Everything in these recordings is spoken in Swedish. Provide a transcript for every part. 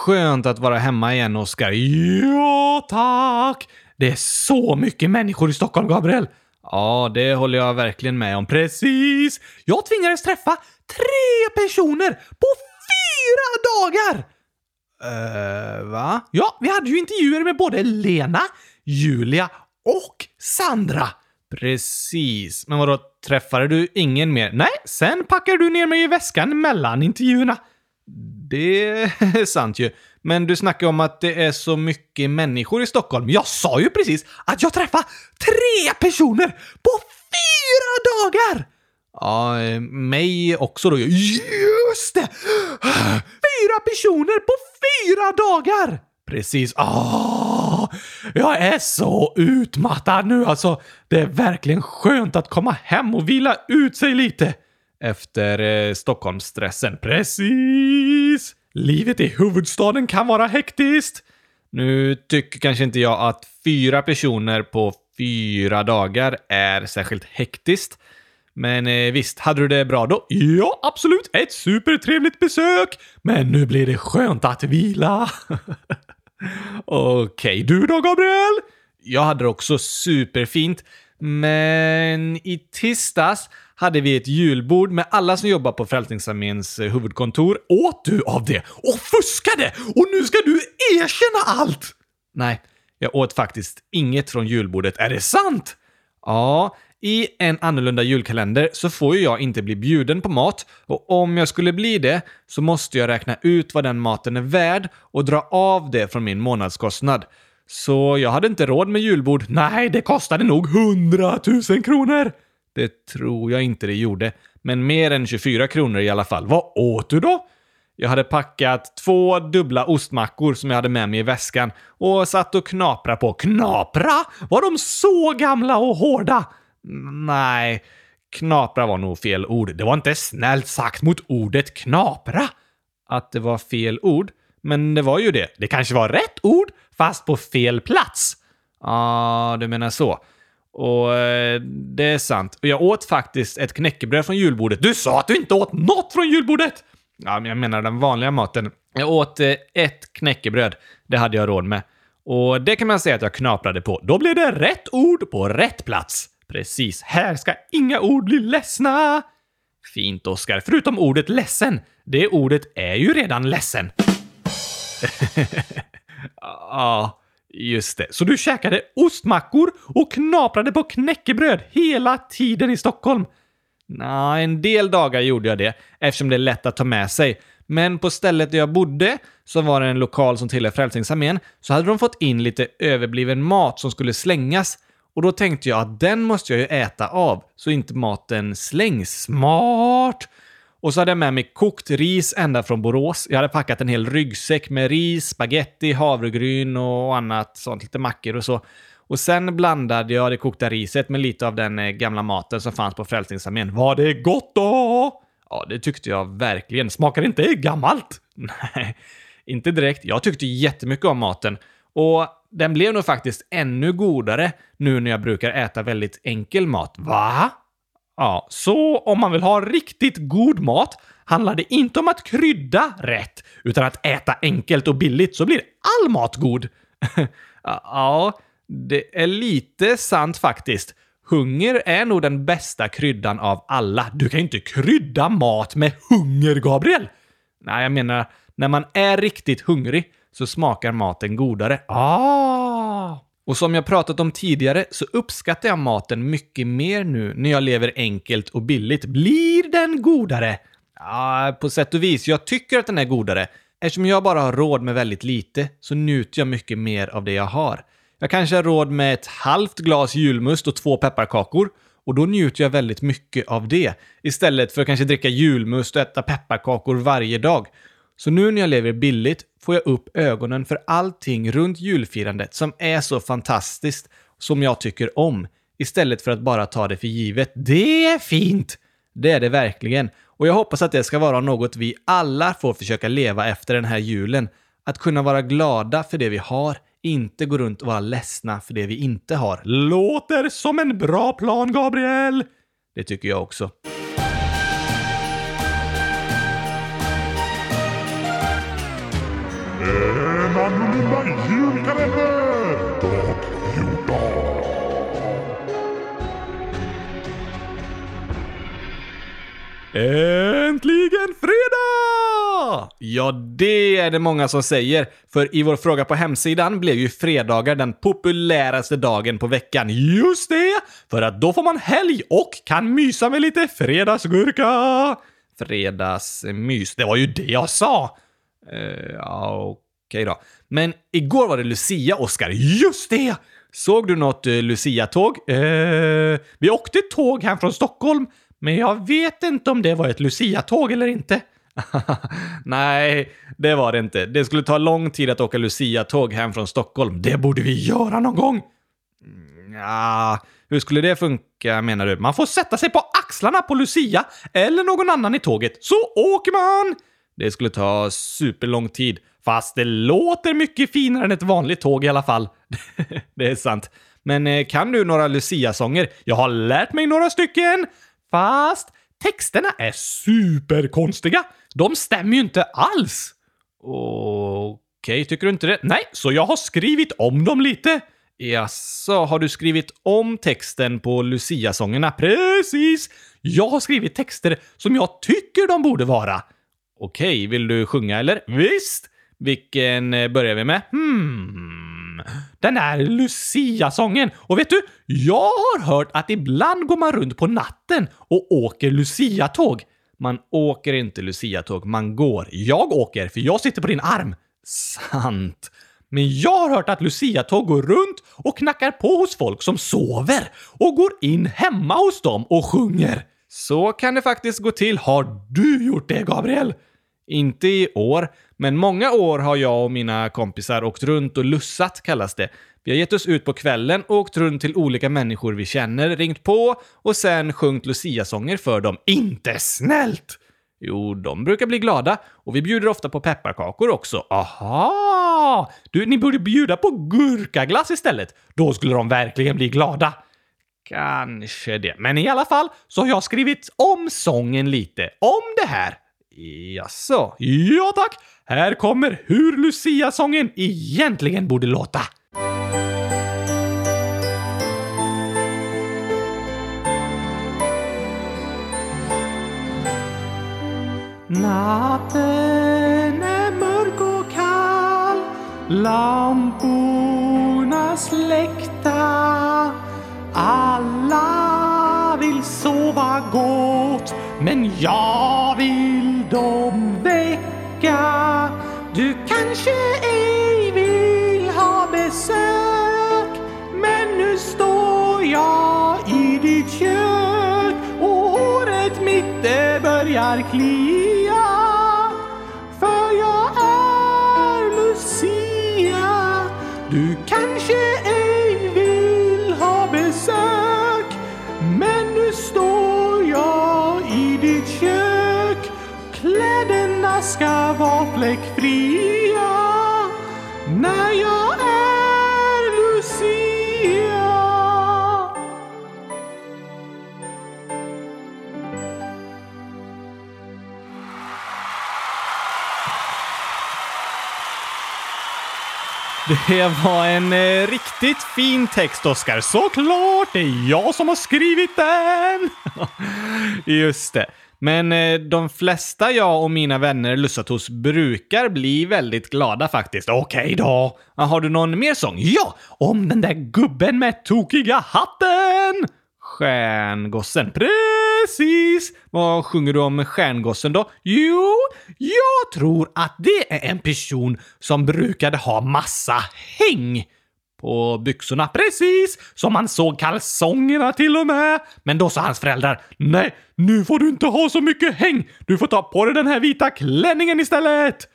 skönt att vara hemma igen, Oskar. Ja, tack! Det är så mycket människor i Stockholm, Gabriel. Ja, det håller jag verkligen med om. Precis! Jag tvingades träffa tre personer på fyra dagar! Uh, va? Ja, vi hade ju intervjuer med både Lena, Julia och Sandra. Precis. Men vadå, träffade du ingen mer? Nej, sen packade du ner mig i väskan mellan intervjuerna. Det är sant ju. Men du snackar om att det är så mycket människor i Stockholm. Jag sa ju precis att jag träffade tre personer på fyra dagar! Ja, eh, mig också då. Just det! Fyra personer på fyra dagar! Precis. Ah, jag är så utmattad nu alltså. Det är verkligen skönt att komma hem och vila ut sig lite. Efter eh, Stockholmsstressen. Precis! Livet i huvudstaden kan vara hektiskt. Nu tycker kanske inte jag att fyra personer på fyra dagar är särskilt hektiskt. Men eh, visst, hade du det bra då? Ja, absolut. Ett supertrevligt besök. Men nu blir det skönt att vila. Okej, okay, du då Gabriel? Jag hade det också superfint. Men i tisdags hade vi ett julbord med alla som jobbar på Frälsningsarméns eh, huvudkontor. Åt du av det och fuskade? Och nu ska du erkänna allt! Nej, jag åt faktiskt inget från julbordet. Är det sant? Ja, i en annorlunda julkalender så får ju jag inte bli bjuden på mat och om jag skulle bli det så måste jag räkna ut vad den maten är värd och dra av det från min månadskostnad. Så jag hade inte råd med julbord. Nej, det kostade nog 100 000 kronor! Det tror jag inte det gjorde, men mer än 24 kronor i alla fall. Vad åt du då? Jag hade packat två dubbla ostmackor som jag hade med mig i väskan och satt och knapra på. Knapra? Var de så gamla och hårda? Nej, knapra var nog fel ord. Det var inte snällt sagt mot ordet knapra. Att det var fel ord? Men det var ju det. Det kanske var rätt ord, fast på fel plats. Ja, ah, du menar så. Och eh, det är sant. Och jag åt faktiskt ett knäckebröd från julbordet. Du sa att du inte åt något från julbordet! Ja, men jag menar den vanliga maten. Jag åt eh, ett knäckebröd. Det hade jag råd med. Och det kan man säga att jag knaprade på. Då blev det rätt ord på rätt plats. Precis. Här ska inga ord bli ledsna! Fint, Oskar. Förutom ordet ledsen. Det ordet är ju redan ledsen. Ja, just det. Så du käkade ostmackor och knaprade på knäckebröd hela tiden i Stockholm? Nej, en del dagar gjorde jag det eftersom det är lätt att ta med sig. Men på stället där jag bodde, som var en lokal som tillhör Frälsningsarmén, så hade de fått in lite överbliven mat som skulle slängas. Och då tänkte jag att den måste jag ju äta av, så inte maten slängs. Smart! Och så hade jag med mig kokt ris ända från Borås. Jag hade packat en hel ryggsäck med ris, spaghetti, havregryn och annat sånt, lite mackor och så. Och sen blandade jag det kokta riset med lite av den eh, gamla maten som fanns på Frälsningsarmén. Var det gott då? Ja, det tyckte jag verkligen. Smakar inte gammalt? Nej, inte direkt. Jag tyckte jättemycket om maten. Och den blev nog faktiskt ännu godare nu när jag brukar äta väldigt enkel mat. Va? Ja, så om man vill ha riktigt god mat handlar det inte om att krydda rätt, utan att äta enkelt och billigt så blir all mat god. ja, det är lite sant faktiskt. Hunger är nog den bästa kryddan av alla. Du kan ju inte krydda mat med hunger, Gabriel! Nej, jag menar, när man är riktigt hungrig så smakar maten godare. Ah! Och som jag pratat om tidigare så uppskattar jag maten mycket mer nu när jag lever enkelt och billigt. Blir den godare? Ja, på sätt och vis. Jag tycker att den är godare. Eftersom jag bara har råd med väldigt lite så njuter jag mycket mer av det jag har. Jag kanske har råd med ett halvt glas julmust och två pepparkakor och då njuter jag väldigt mycket av det istället för att kanske dricka julmust och äta pepparkakor varje dag. Så nu när jag lever billigt får jag upp ögonen för allting runt julfirandet som är så fantastiskt, som jag tycker om, istället för att bara ta det för givet. Det är fint! Det är det verkligen. Och jag hoppas att det ska vara något vi alla får försöka leva efter den här julen. Att kunna vara glada för det vi har, inte gå runt och vara ledsna för det vi inte har. Låter som en bra plan, Gabriel! Det tycker jag också. Annorlunda julkalender! Dag 14. Äntligen fredag! Ja, det är det många som säger. För i vår fråga på hemsidan blev ju fredagar den populäraste dagen på veckan. Just det! För att då får man helg och kan mysa med lite fredagsgurka. Fredagsmys, det var ju det jag sa. Uh, ja, okej då. Men igår var det Lucia, Oskar. Just det! Såg du något uh, Lucia-tåg? Eh, vi åkte tåg hem från Stockholm, men jag vet inte om det var ett Lucia-tåg eller inte. Nej, det var det inte. Det skulle ta lång tid att åka Lucia-tåg hem från Stockholm. Det borde vi göra någon gång. Mm, ja, hur skulle det funka menar du? Man får sätta sig på axlarna på Lucia eller någon annan i tåget, så åker man! Det skulle ta superlång tid. Fast det låter mycket finare än ett vanligt tåg i alla fall. det är sant. Men eh, kan du några Lucia-sånger? Jag har lärt mig några stycken. Fast texterna är superkonstiga. De stämmer ju inte alls. Okej, okay, tycker du inte det? Nej, så jag har skrivit om dem lite. Jaså, har du skrivit om texten på Lucia-sångerna? Precis! Jag har skrivit texter som jag tycker de borde vara. Okej, vill du sjunga eller? Visst! Vilken eh, börjar vi med? Hmm. Den där Lucia-sången. Och vet du? Jag har hört att ibland går man runt på natten och åker Lucia-tåg. Man åker inte Lucia-tåg, man går. Jag åker, för jag sitter på din arm. Sant. Men jag har hört att Lucia-tåg går runt och knackar på hos folk som sover och går in hemma hos dem och sjunger. Så kan det faktiskt gå till. Har du gjort det, Gabriel? Inte i år, men många år har jag och mina kompisar åkt runt och lussat, kallas det. Vi har gett oss ut på kvällen och åkt runt till olika människor vi känner, ringt på och sen sjungit Lucia-sånger för dem. Inte snällt! Jo, de brukar bli glada och vi bjuder ofta på pepparkakor också. Aha! Du, ni borde bjuda på gurkaglass istället. Då skulle de verkligen bli glada. Kanske det. Men i alla fall så har jag skrivit om sången lite. Om det här. Jaså? Ja tack! Här kommer hur Lucia-sången egentligen borde låta. Natten är mörk och kall Lamporna släckta Alla vill sova gott Men jag vill dem väcka Du kanske ej vill ha besök. Men nu står jag i ditt kök och håret mitt det börjar klia vara När jag är Lucia Det var en eh, riktigt fin text, Oskar. Såklart! Det är jag som har skrivit den! Just det. Men eh, de flesta jag och mina vänner lussat hos brukar bli väldigt glada faktiskt. Okej okay då. Har du någon mer sång? Ja! Om den där gubben med tokiga hatten! Stjärngossen. Precis! Vad sjunger du om stjärngossen då? Jo, jag tror att det är en person som brukade ha massa häng på byxorna. Precis! Som man såg kalsongerna till och med. Men då sa hans föräldrar Nej, nu får du inte ha så mycket häng. Du får ta på dig den här vita klänningen istället.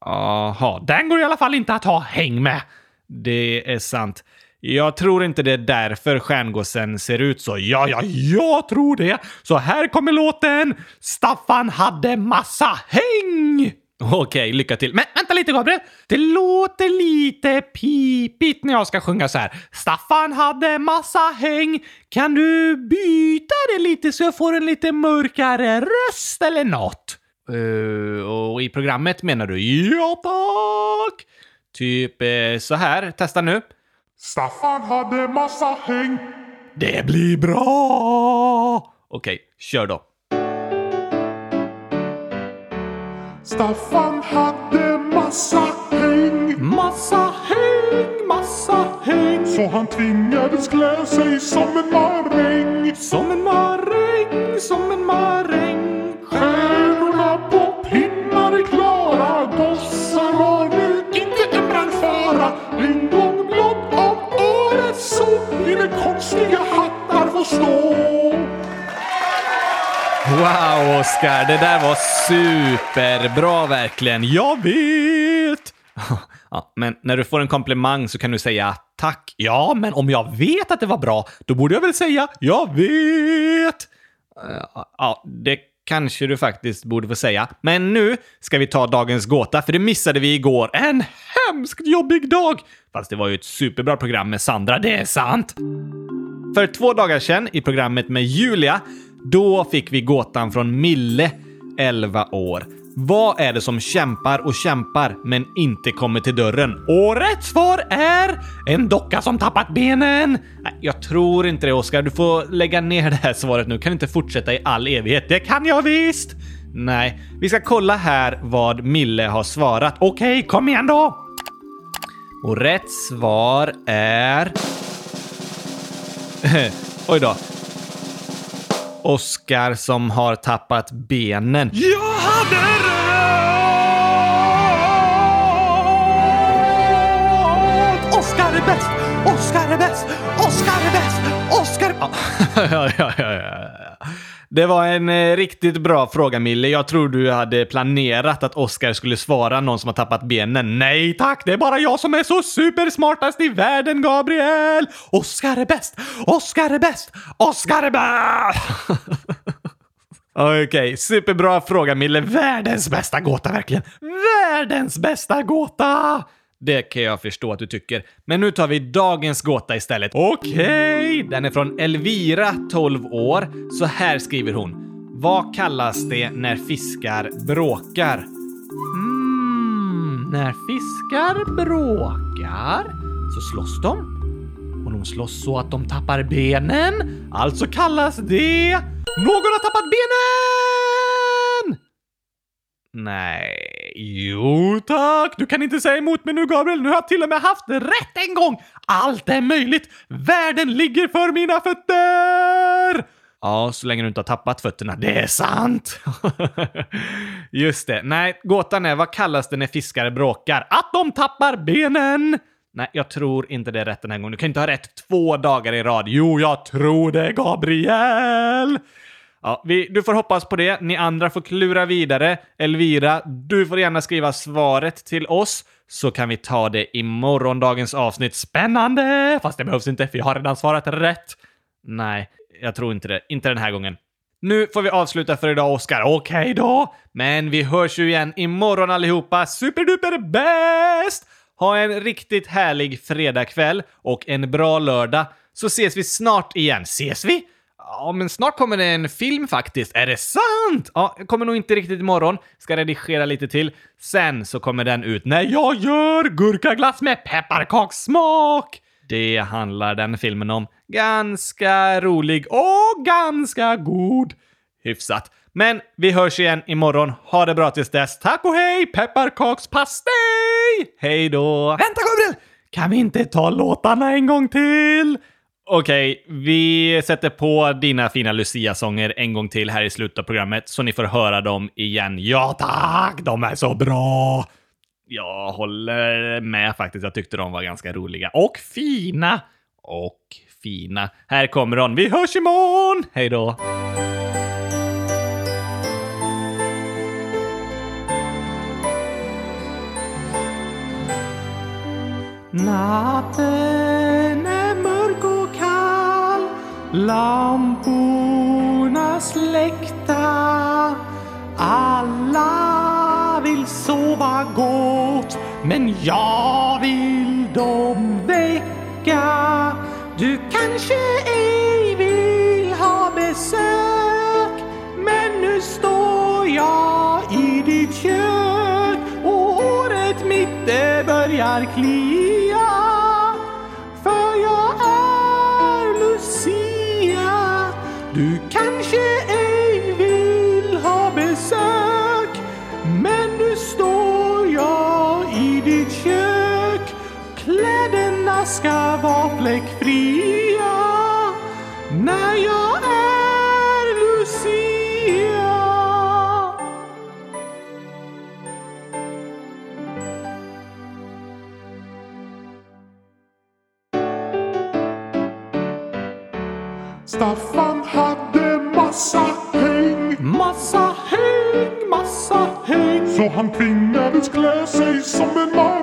Jaha, den går i alla fall inte att ha häng med. Det är sant. Jag tror inte det är därför stjärngossen ser ut så. Ja, ja, jag tror det. Så här kommer låten. Staffan hade massa häng! Okej, lycka till. Men vänta lite Gabriel! Det låter lite pipigt när jag ska sjunga så här. Staffan hade massa häng. Kan du byta det lite så jag får en lite mörkare röst eller något? Eh, och i programmet menar du? Ja, tack! Typ eh, så här. Testa nu. Staffan hade massa häng. Det blir bra! Okej, kör då. Staffan hade massa häng. Massa häng, massa häng. Så han tvingades klä sig som en maräng. Som en maräng, som en maräng. Stjärnorna Wow, Oskar, det där var superbra verkligen. Jag vet! Ja, men när du får en komplimang så kan du säga tack. Ja, men om jag vet att det var bra, då borde jag väl säga jag vet. Eh, ja, det kanske du faktiskt borde få säga. Men nu ska vi ta dagens gåta, för det missade vi igår. En hemskt jobbig dag! Fast det var ju ett superbra program med Sandra, det är sant. För två dagar sedan i programmet med Julia, då fick vi gåtan från Mille, 11 år. Vad är det som kämpar och kämpar men inte kommer till dörren? Och rätt svar är en docka som tappat benen! Nej, jag tror inte det Oskar. Du får lägga ner det här svaret nu. Kan inte fortsätta i all evighet. Det kan jag visst! Nej, vi ska kolla här vad Mille har svarat. Okej, kom igen då! Och rätt svar är... Oj då. Oskar som har tappat benen. Jag hade rätt! Oskar är bäst! Oskar är bäst! Oskar är bäst! Oskar... Ja, ja, ja, ja, ja. Det var en eh, riktigt bra fråga, Mille. Jag tror du hade planerat att Oscar skulle svara någon som har tappat benen. Nej tack, det är bara jag som är så supersmartast i världen, Gabriel! Oscar är bäst! Oscar är bäst! Oscar är bäst! Okej, okay, superbra fråga Mille. Världens bästa gåta verkligen. Världens bästa gåta! Det kan jag förstå att du tycker. Men nu tar vi dagens gåta istället. Okej, den är från Elvira, 12 år. Så här skriver hon. Vad kallas det när fiskar bråkar? Mm, när fiskar bråkar så slåss de. Och de slåss så att de tappar benen. Alltså kallas det... Någon har tappat benen! Nej, jo tack. Du kan inte säga emot mig nu Gabriel. Nu har jag till och med haft rätt en gång. Allt är möjligt. Världen ligger för mina fötter. Ja, så länge du inte har tappat fötterna. Det är sant! Just det. Nej, gåtan är vad kallas det när fiskare bråkar? Att de tappar benen! Nej, jag tror inte det är rätt den här gången. Du kan inte ha rätt två dagar i rad. Jo, jag tror det, Gabriel! Ja, vi, du får hoppas på det. Ni andra får klura vidare. Elvira, du får gärna skriva svaret till oss så kan vi ta det i morgondagens avsnitt. Spännande! Fast det behövs inte, för jag har redan svarat rätt. Nej, jag tror inte det. Inte den här gången. Nu får vi avsluta för idag, Oskar. Okej då! Men vi hörs ju igen imorgon allihopa. Superduper bäst! Ha en riktigt härlig fredagkväll och en bra lördag. Så ses vi snart igen. Ses vi? Ja, men snart kommer det en film faktiskt. Är det sant? Ja, kommer nog inte riktigt imorgon. Ska redigera lite till. Sen så kommer den ut när jag gör gurkaglass med pepparkakssmak. Det handlar den filmen om. Ganska rolig och ganska god. Hyfsat. Men vi hörs igen imorgon. Ha det bra tills dess. Tack och hej! Pepparkakspastej! Hej då! Vänta Gabriel! Kan vi inte ta låtarna en gång till? Okej, vi sätter på dina fina Lucia-sånger en gång till här i slutet av programmet så ni får höra dem igen. Ja tack, de är så bra! Jag håller med faktiskt. Jag tyckte de var ganska roliga. Och fina! Och fina. Här kommer de. Vi hörs imorgon! Hej då! Natten Lamporna släckta Alla vill sova gott Men jag vill dem väcka. Du kanske ej vill ha besök Men nu står jag i ditt kök. Och håret mitt det börjar klia Staffan hade massa häng. Massa häng, massa häng. Så han tvingades klä sig som en man.